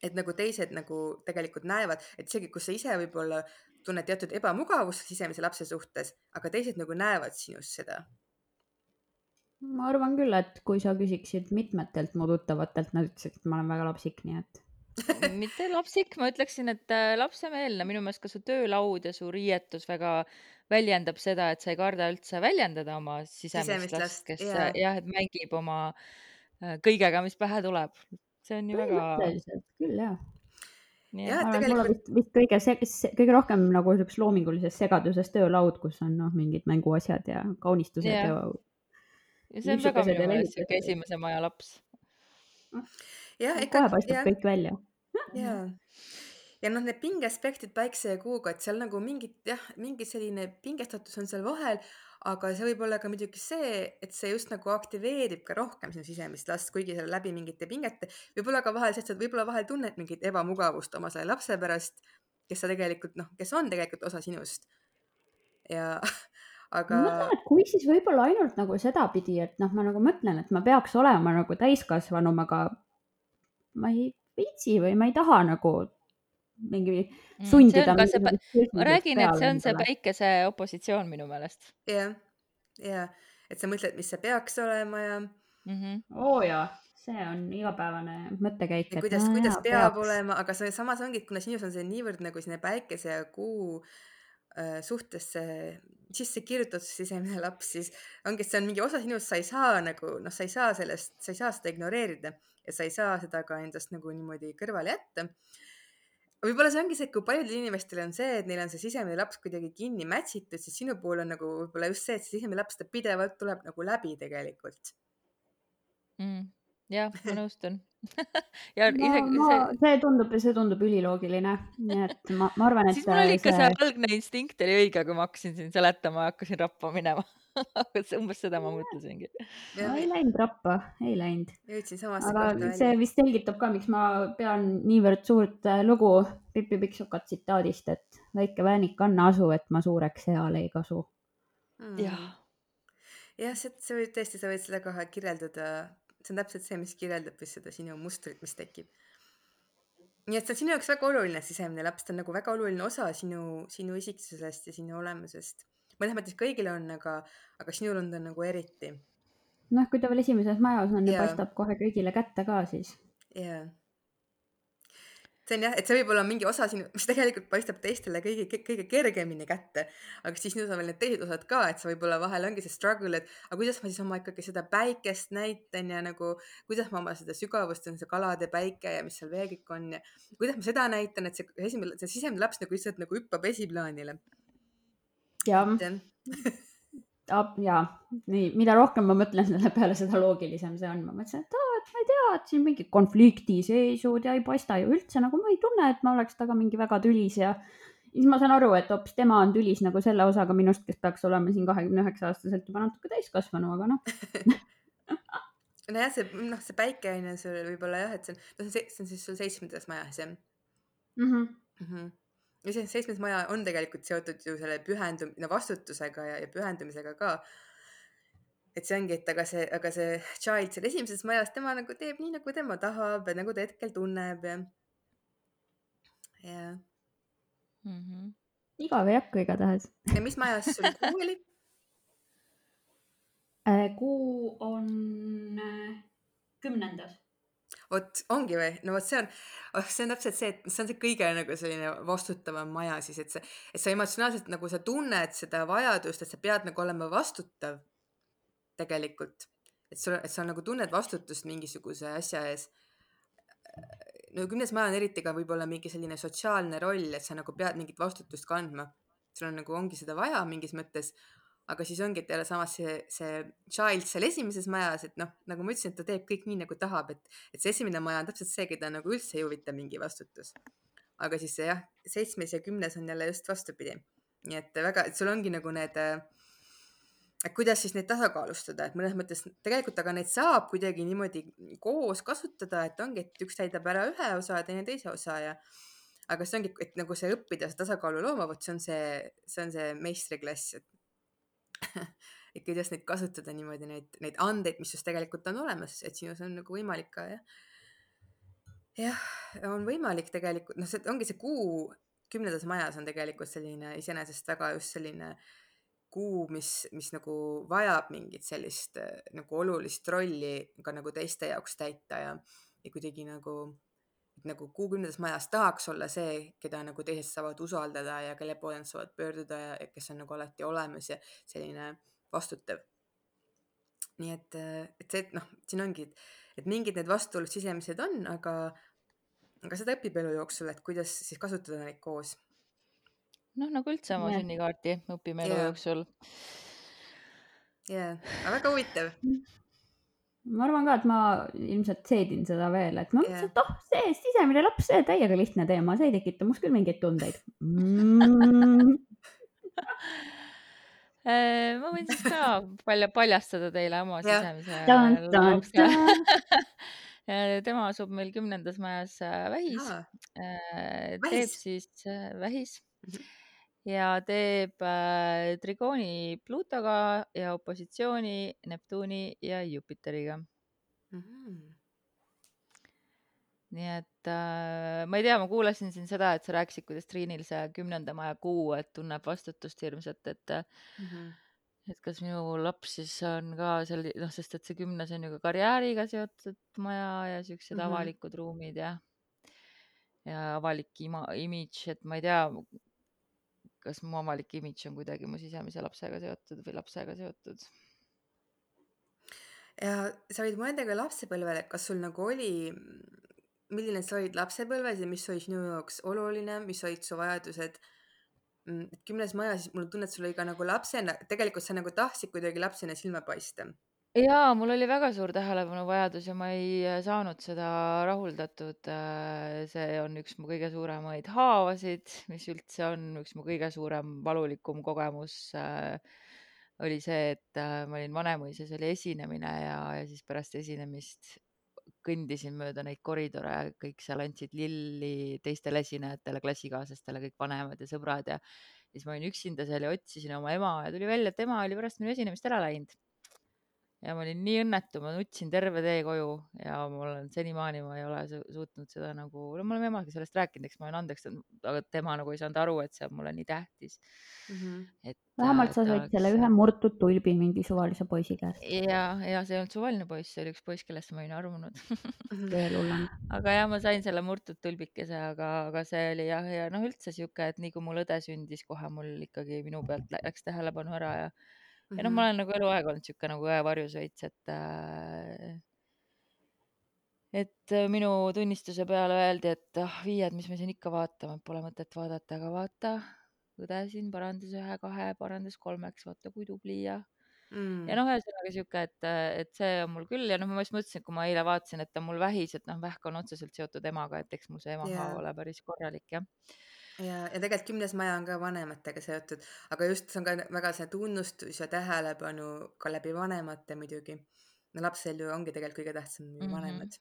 et nagu teised nagu tegelikult näevad, et isegi kus sa ise võib-olla tunned teatud ebamugavust sisemise lapse suhtes, aga teised nagu näevad sinus seda. ma arvan küll, et kui sa küsiksid mitmetelt mu tuttavatelt, nad ütleksid, et ma olen väga lapsik, nii et mitte lapsik, ma ütleksin, et äh, lapsemeelne, minu meelest ka su töölaud ja su riietus väga väljendab seda, et sa ei karda üldse väljendada oma sisemist sisemist last, last, kes jah, et mängib oma äh, kõigega, mis pähe tuleb. See on ju väga, küll jah. Jah, et tegelikult- vist, vist kõige se-, kõige rohkem nagu siukses loomingulises segaduses töölaud, kus on noh, mingid mänguasjad ja kaunistused Jah. ja ja see on väga minu ja meelest siuke esimese maja laps. jah, kohe ikkagi paistab jah, kõik välja. ja ja noh, need pingeaspektid päikse ja kuuga, et seal nagu mingid jah, mingi selline pingestatus on seal vahel, aga see võib olla ka muidugi see, et see just nagu aktiveerib ka rohkem sinu sisemist last, kuigi seal läbi mingite pingete, võib-olla ka vahel, sa võib-olla vahel tunned mingit ebamugavust oma selle lapse pärast, kes sa tegelikult noh, kes on tegelikult osa sinust. ja aga ma mõtlen, et kui siis võib-olla ainult nagu sedapidi, et noh, ma nagu mõtlen, et ma peaks olema nagu täiskasvanum, aga ma ei viitsi või ma ei taha nagu mingi Mm, sundida on ka see, ma sõltuvust räägin, et see on see päikese opositsioon minu meelest jah, ja et sa mõtled, mis see peaks olema ja mm. -hmm. oo jaa, see on igapäevane mõttekäik, kuidas kuidas jaa, peab peaks. olema, aga see samas ongi, et kuna sinus on see niivõrd nagu sinna päikese ja kuu äh, suhtesse sisse kirjutatud see sisemine laps, siis ongi, et see on mingi osa sinust, sa ei saa nagu noh, sa ei saa sellest, sa ei saa seda ignoreerida ja sa ei saa seda ka endast nagu niimoodi kõrvale jätta. Võib-olla see ongi see, et kui paljudel inimestel on see, et neil on see sisemine laps kuidagi kinni mätsitud, siis sinu puhul on nagu võib-olla just see, et see sisemine laps, ta pidevalt tuleb nagu läbi tegelikult. mm. jah, ma nõustun ja ma, isegi ma, see see tundub, see tundub üliloogiline, nii et ma, ma arvan, et siis mul oli ikka see see algne instinkt oli õige, kui ma hakkasin siin seletama ja hakkasin rappa minema umbes seda ma mõtlesingi. no, ei läinud rappa, ei läinud. jõudsin samasse aga kohta see välja. vist selgitab ka, miks ma pean niivõrd suurt äh, lugu Pipi Pikksuka tsitaadist, et väike väänik anna asu, et ma suureks eal ei kasu. jah, jah, see, see võib tõesti, sa võid seda kohe kirjeldada, see on täpselt see, mis kirjeldab just seda sinu mustrit, mis tekib. nii et see on sinu jaoks väga oluline sisemine laps, ta on nagu väga oluline osa sinu, sinu isiksusest ja sinu olemusest. Mõnes mõttes kõigil on, aga, aga sinul on ta nagu eriti. noh, kui ta veel esimeses majas on ja paistab kohe kõigile kätte ka, siis jaa. see on jah, et see võib olla mingi osa sinu, mis tegelikult paistab teistele kõige, kõige kergemini kätte, aga siis sinus on veel need teised osad ka, et sa võib-olla vahel ongi see struggle, et aga kuidas ma siis oma ikkagi seda päikest näitan ja nagu kuidas ma oma seda sügavust, see on see kalade päike ja mis seal veel kõik on ja kuidas ma seda näitan, et see esimene, see sisemine laps nagu lihtsalt nagu hüppab esiplaanile. Ja jah, ja nii, mida rohkem ma mõtlen selle peale, seda loogilisem see on. ma mõtlesin, et aa, et ma ei tea, et siin mingid konfliktiseisud ja ei paista ju üldse nagu ma ei tunne, et ma oleks temaga mingi väga tülis ja siis ma saan aru, et hoopis tema on tülis nagu selle osaga minust, kes peaks olema siin kahekümne üheksa aastaselt juba natuke täiskasvanu, aga noh, nojah, see noh, see päike on ju sul võib-olla jah, et see on, no see, on siis sul seitsmendas majas jah Mhm. mm. -hmm. Ja see seitsmes maja on tegelikult seotud ju selle pühendum-, no vastutusega ja, ja pühendumisega ka. et see ongi, et aga see, aga see child seal esimeses majas, tema nagu teeb nii, nagu tema tahab ja nagu ta hetkel tunneb ja. ja, Mhm. igav ei hakka igatahes. ja mis majas sul kuu oli? Äh, kuu on äh, kümnendas. Vot ongi või, no vot see on, see on täpselt see, et see on see kõige nagu selline vastutavam maja siis, et see, et sa emotsionaalselt nagu sa tunned seda vajadust, et sa pead nagu olema vastutav tegelikult. et sul, et sa nagu tunned vastutust mingisuguse asja ees. no kümnes maja on eriti ka võib-olla mingi selline sotsiaalne roll, et sa nagu pead mingit vastutust kandma. sul on nagu ongi seda vaja mingis mõttes, aga siis ongi, et jälle samas see, see child seal esimeses majas, et noh, nagu ma ütlesin, et ta teeb kõik nii, nagu tahab, et et see esimene maja on täpselt see, keda nagu üldse ei huvita mingi vastutus. aga siis see jah, seitsmes ja kümnes on jälle just vastupidi. nii et väga, et sul ongi nagu need, et kuidas siis neid tasakaalustada, et mõnes mõttes tegelikult, aga neid saab kuidagi niimoodi koos kasutada, et ongi, et üks täidab ära ühe osa ja teine teise osa ja aga see ongi, et nagu see õppida seda tasakaalu looma, vot see on see, see on see meistriklass, et et kuidas neid kasutada niimoodi, neid, neid andeid, mis just tegelikult on olemas, et sinus on nagu võimalik ka jah, jah, on võimalik tegelikult, noh, see ongi see kuu kümnendas majas on tegelikult selline iseenesest väga just selline kuu, mis, mis nagu vajab mingit sellist nagu olulist rolli ka nagu teiste jaoks täita ja, ja kuidagi nagu, nagu kuu kümnendas majas tahaks olla see, keda nagu teised saavad usaldada ja kelle poole nad saavad pöörduda ja, kes on nagu alati olemas ja selline vastutav. nii et, et see, et noh, siin ongi, et, et mingid need vastuolud sisemised on, aga, aga seda õpib elu jooksul, et kuidas siis kasutada neid koos noh, nagu üldse oma sünnikaarti õpime elu Jaa. jooksul. jaa, aga väga huvitav ma arvan ka, et ma ilmselt seedin seda veel, et ma Jah. mõtlesin, et oh, see sisemine laps, see täiega lihtne teema, see ei tekita must küll mingeid tundeid mm. Äh, ma võin siis ka palju paljastada teile oma sisemise lapse. tema asub meil kümnendas majas äh, Vähis, Aa, teeb siis äh, Vähis Mhm. Ja teeb äh, trigooni Pluutoga ja opositsiooni Neptuuni ja Jupiteriga. mhm. nii et äh, ma ei tea, ma kuulasin siin seda, et sa rääkisid, kuidas Triinil see kümnenda maja kuu, et tunneb vastutust hirmsat, et Mhm. et kas minu laps siis on ka selli-, noh, sest et see kümnes on ju ka karjääriga seotud maja ja siuksed Mhm. avalikud ruumid ja ja avalik ima-, imidž, et ma ei tea, kas mu avalik imidž on kuidagi mu sisemise lapsega seotud või lapsega seotud. ja sa võid mõelda ka lapsepõlvele, kas sul nagu oli, milline sa olid lapsepõlves ja mis oli sinu jaoks oluline, mis olid su vajadused. kümnes maja, siis mul on tunne, et sul oli ka nagu lapsena, tegelikult sa nagu tahtsid kuidagi lapsena silma paista. jaa, mul oli väga suur tähelepanuvajadus ja ma ei äh, saanud seda rahuldatud. see on üks mu kõige suuremaid haavasid, mis üldse on üks mu kõige suurem valulikum kogemus äh, oli see, et äh, ma olin Vanemuises, oli esinemine ja, ja siis pärast esinemist kõndisin mööda neid koridore, kõik seal andsid lilli teistele esinejatele, klassikaaslastele, kõik vanemad ja sõbrad ja siis ma olin üksinda seal ja otsisin oma ema ja tuli välja, et ema oli pärast minu esinemist ära läinud. Ja ma olin nii õnnetu, ma nutsin terve tee koju ja ma olen senimaani, ma ei ole su- suutnud seda nagu, no me oleme emaga sellest rääkinud, eks ma olen andeks andnud, aga tema nagu ei saanud aru, et see on mulle nii tähtis. et. vähemalt sa said selle ühe murtud tulbi mingi suvalise poisi käest, ja, ja see ei olnud suvaline poiss, see oli üks poiss, kellesse ma olin armunud. veel hullem. aga jah, ma sain selle murtud tulbikese, aga, aga see oli jah, ja noh, üldse sihuke, et nii kui mul õde sündis, kohe mul ikkagi minu pealt lä- läks tähelepanu ära ja, ja noh, ma olen nagu eluaeg olnud sihuke nagu õe varjus veits, et äh, et äh, minu tunnistuse peale öeldi, et ah, viied, mis me siin ikka vaatame, pole mõtet vaadata, aga vaata, õde siin parandas ühe-kahe, parandas kolmeks, vaata kui tubli ja Mm. ja noh, ühesõnaga sihuke, et, et see on mul küll ja noh, ma just mõtlesin, et kui ma eile vaatasin, et ta on mul vähis, et noh, vähk on otseselt seotud emaga, et eks mul see ema Jaa. haav ole päris korralik jah. ja, ja tegelikult kümnes maja on ka vanematega seotud, aga just see on ka väga see tunnustus ja tähelepanu ka läbi vanemate muidugi. no lapsel ju ongi tegelikult kõige tähtsam ju Mhm. vanemad.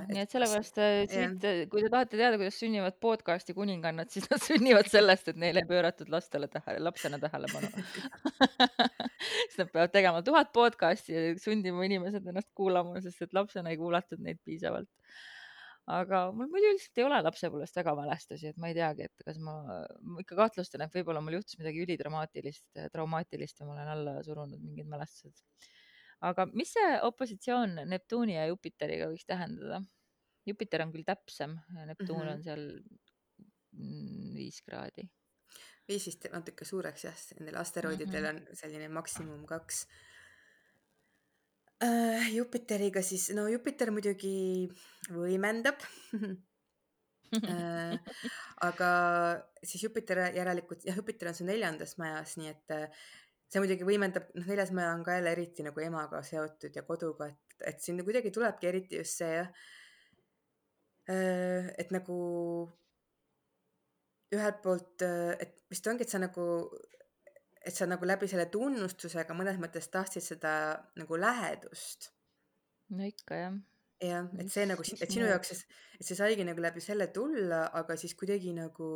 et nii et sellepärast äh, siit, kui te tahate teada, kuidas sünnivad podcast'i kuningannad, siis nad sünnivad sellest, et neile ei pööratud lastele tähele, lapsena tähelepanu. siis nad peavad tegema tuhat podcast'i ja sundima inimesed ennast kuulama, sest et lapsena ei kuulatud neid piisavalt. Aga mul muidu üldiselt ei ole lapsepõlvest väga mälestusi, et ma ei teagi, et kas ma, ma ikka kahtlustan, et võib-olla mul juhtus midagi ülidramaatilist, traumaatilist ja ma olen alla surunud mingid mälestused. aga mis see opositsioon Neptuuni ja Jupiteriga võiks tähendada? Jupiter on küll täpsem Neptuun Mhm. on seal mm, viis kraadi. viis vist natuke suureks jah, nendel asteroididel Mhm. on selline maksimum kaks. Jupiteriga siis, no Jupiter muidugi võimendab. Äh, aga siis Jupiter järelikult, jah, Jupiter on su neljandas majas, nii et äh, see muidugi võimendab, noh, neljas maja on ka jälle eriti nagu emaga seotud ja koduga, et, et siin kuidagi tulebki eriti just see jah, et nagu ühelt poolt, et vist ongi, et sa nagu, et sa nagu läbi selle tunnustusega mõnes mõttes tahtsid seda nagu lähedust no ikka jah. jah, et see nagu, et sinu jaoks, et see saigi nagu läbi selle tulla, aga siis kuidagi nagu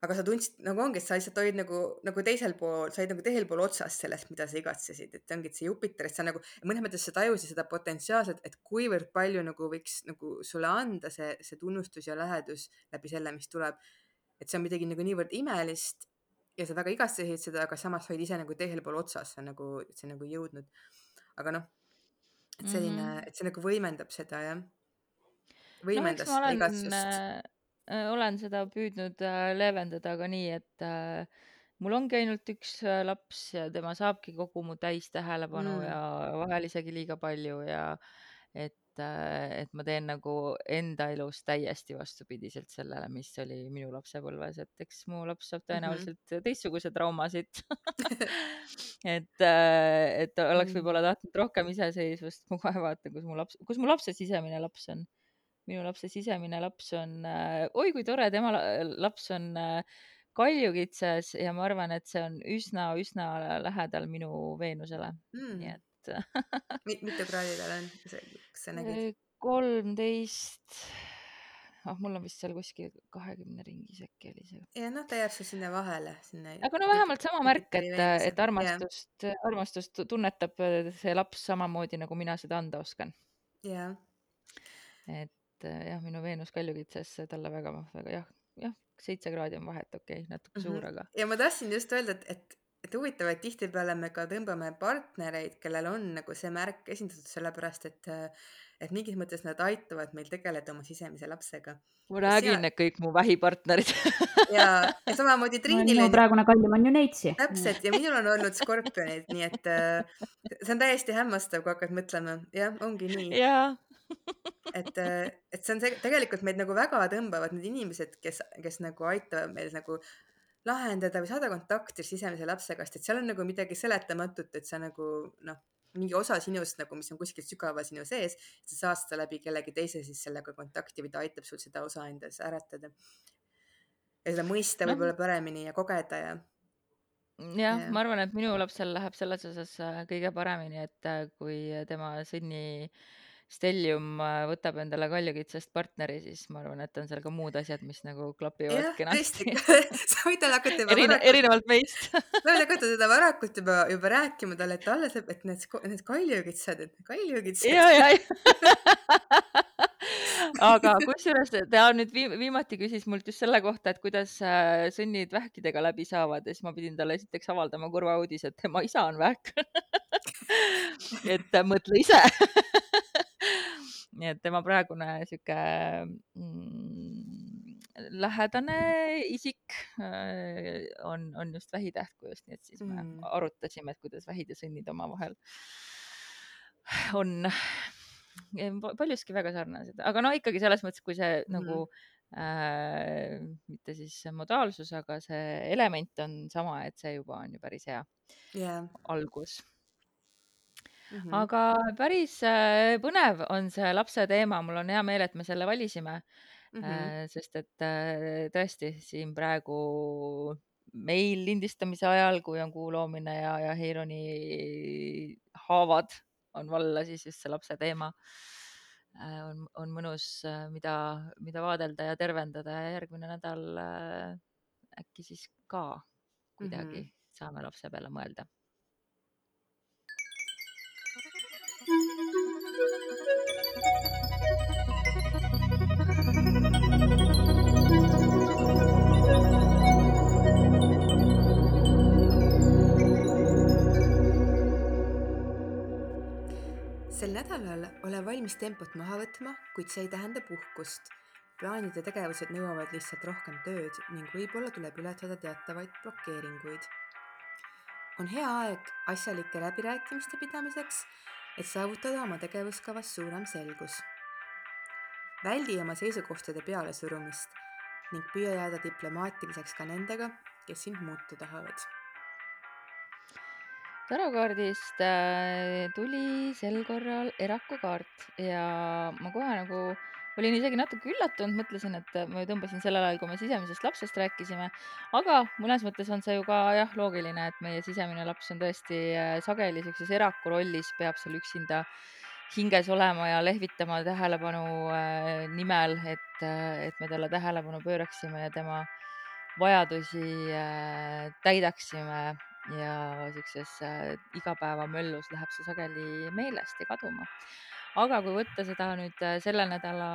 aga sa tundsid nagu ongi, et sa lihtsalt olid nagu, nagu teisel pool, sa olid nagu teisel pool otsast sellest, mida sa igatsesid, et ongi, et see Jupiter, et sa nagu mõnes mõttes sa tajusid seda potentsiaalset, et kuivõrd palju nagu võiks nagu sulle anda see, see tunnustus ja lähedus läbi selle, mis tuleb. et see on midagi nagu niivõrd imelist ja sa väga igatsesid seda, aga samas sa olid ise nagu teisel pool otsas, sa nagu, see nagu jõudnud. aga noh, et selline mm, -hmm. et see nagu võimendab seda jah. võimendas no, seda igatsust äh, olen seda püüdnud äh, leevendada ka nii, et äh, mul ongi ainult üks äh, laps ja tema saabki kogu mu täistähelepanu mm. ja vahel isegi liiga palju ja et Äh, et ma teen nagu enda elus täiesti vastupidiselt sellele, mis oli minu lapsepõlves, et eks mu laps saab Mhm. tõenäoliselt mm -hmm. teistsuguse trauma siit et, äh, et oleks Mm. võib-olla tahtnud rohkem iseseisvust, ma kohe vaatan, kus mu laps, kus mu lapse sisemine laps on. minu lapse sisemine laps on, äh, oi kui tore, tema laps on kaljukitses ja ma arvan, et see on üsna-üsna lähedal minu Veenusele mm., nii mm. Et mitu kraadi tal on, kas sa nägid? kolmteist, ah mul on vist seal kuskil kahekümne ringis äkki oli see. ja noh, ta jääb seal sinna vahele, sinna. aga no vähemalt sama märk, et, et armastust, armastust tunnetab see laps samamoodi nagu mina seda anda oskan. jah. et jah, minu Veenus kaljukitses talle väga, väga jah, jah, seitse kraadi on vahet, okei okay,, natuke mm -hmm. suur, aga. ja ma tahtsin just öelda, et, et et huvitav, et tihtipeale me ka tõmbame partnereid, kellel on nagu see märk esindatud, sellepärast et, et mingis mõttes nad aitavad meil tegeleda oma sisemise lapsega. ma räägin need kõik mu vähipartnerid ja, ja samamoodi Triinil no,. minu praegune kallim on ju Neitsi. täpselt ja minul on olnud skorpionid, nii et see on täiesti hämmastav, kui hakkad mõtlema, jah, ongi nii. jaa et, et see on see, tegelikult meid nagu väga tõmbavad need inimesed, kes, kes nagu aitavad meil nagu lahendada või saada kontakti sisemise lapsega, sest et seal on nagu midagi seletamatut, et sa nagu noh, mingi osa sinust nagu, mis on kuskil sügaval sinu sees, sa saad seda läbi kellegi teise siis sellega kontakti või ta aitab sul seda osa endas äratada. ja seda mõista no. võib-olla paremini ja kogeda ja. jah ja., ma arvan, et minu lapsel läheb selles osas äh, kõige paremini, et äh, kui tema sünni Stellium äh, võtab endale kaljukitsast partneri, siis ma arvan, et on seal ka muud asjad, mis nagu klapivad kenasti. sa võid talle hakata juba Erine, varakult, erinevalt meist sa võid hakata teda varakult juba, juba rääkima talle, et alles, et need, need kaljukitsad, et kaljukitsad. ja, ja, ja aga kusjuures ta nüüd viimati küsis mult just selle kohta, et kuidas äh, sünnid vähkidega läbi saavad ja siis ma pidin talle esiteks avaldama kurva uudise, et tema isa on vähk et mõtle ise nii et tema praegune sihuke mm, lähedane isik äh, on, on just vähitähtkujust, nii et siis me mm. arutasime, et kuidas vähid ja sünnid omavahel on paljuski väga sarnased, aga no ikkagi selles mõttes, kui see mm nagu äh, mitte siis modaalsus, aga see element on sama, et see juba on ju päris hea yeah. algus Mm -hmm. aga päris äh, põnev on see lapse teema, mul on hea meel, et me selle valisime mm. -hmm. sest et äh, tõesti siin praegu meil lindistamise ajal, kui on kuu loomine ja, ja Heironi haavad on valla, siis just see lapse teema on, on mõnus, mida, mida vaadelda ja tervendada ja järgmine nädal äkki siis ka kuidagi mm -hmm. saame lapse peale mõelda sel nädalal ole valmis tempot maha võtma, kuid see ei tähenda puhkust. plaanid ja tegevused nõuavad lihtsalt rohkem tööd ning võib-olla tuleb ületada teatavaid blokeeringuid. on hea aeg asjalike läbirääkimiste pidamiseks, et saavutada oma tegevuskavas suurem selgus. väldi oma seisukohtade pealesurumist ning püüa jääda diplomaatiliseks ka nendega, kes sind muuta tahavad tarokaardist äh, tuli sel korral Eraku kaart ja ma kohe nagu olin isegi natuke üllatunud, mõtlesin, et ma tõmbasin sellel ajal, kui me sisemisest lapsest rääkisime, aga mõnes mõttes on see ju ka jah, loogiline, et meie sisemine laps on tõesti äh, sageli siukses eraku rollis, peab seal üksinda hinges olema ja lehvitama tähelepanu äh, nimel, et, et me talle tähelepanu pööraksime ja tema vajadusi äh, täidaksime ja siukses äh, igapäevamöllus läheb see sageli meelest ja kaduma. Aga kui võtta seda nüüd äh, selle nädala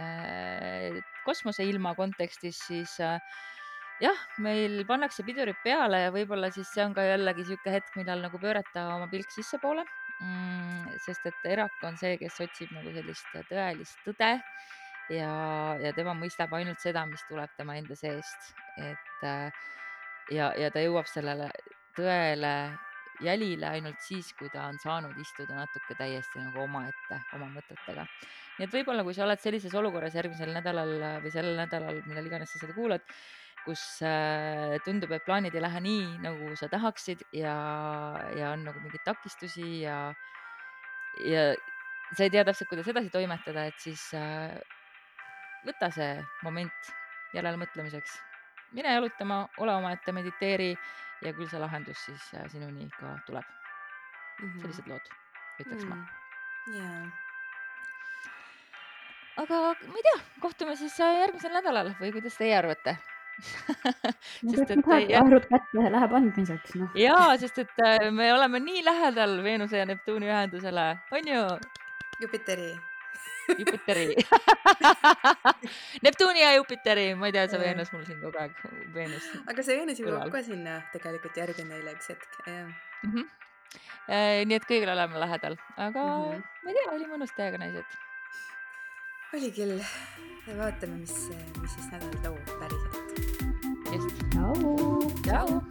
äh, kosmoseilma kontekstis, siis äh, jah, meil pannakse pidurid peale ja võib-olla siis see on ka jällegi sihuke hetk, millal nagu pöörata oma pilk sissepoole mm,. sest et erak on see, kes otsib nagu sellist tõelist tõde ja, ja tema mõistab ainult seda, mis tuleb tema enda seest, et äh, ja, ja ta jõuab sellele tõele jälile ainult siis, kui ta on saanud istuda natuke täiesti nagu omaette oma mõtetega. nii et võib-olla, kui sa oled sellises olukorras järgmisel nädalal või sellel nädalal, millal iganes sa seda kuulad, kus äh, tundub, et plaanid ei lähe nii, nagu sa tahaksid ja, ja on nagu mingeid takistusi ja, ja sa ei tea täpselt, kuidas edasi toimetada, et siis äh, võta see moment järelemõtlemiseks, mine jalutama, ole omaette, mediteeri ja küll see lahendus siis äh, sinuni ka tuleb mm. -hmm. sellised lood, ütleks mm. ma. jaa. aga ma ei tea, kohtume siis äh, järgmisel nädalal või kuidas teie arvate sest et arvud kätte läheb andmiseks, noh. jaa, sest et äh, me oleme nii lähedal Veenuse ja Neptuuni ühendusele, on ju? Jupiteri Jupiteri Neptuuni ja Jupiteri, ma ei tea, see Veenus mul siin kogu aeg, Veenus. aga see Veenus jõuab ka sinna tegelikult järgi neile üks hetk, jah mm. -hmm. nii et kõigil oleme lähedal, aga mm -hmm. ma ei tea, oli mõnus teiega, naised. oli küll. vaatame, mis, mis siis nädal toob päriselt. just. tšau.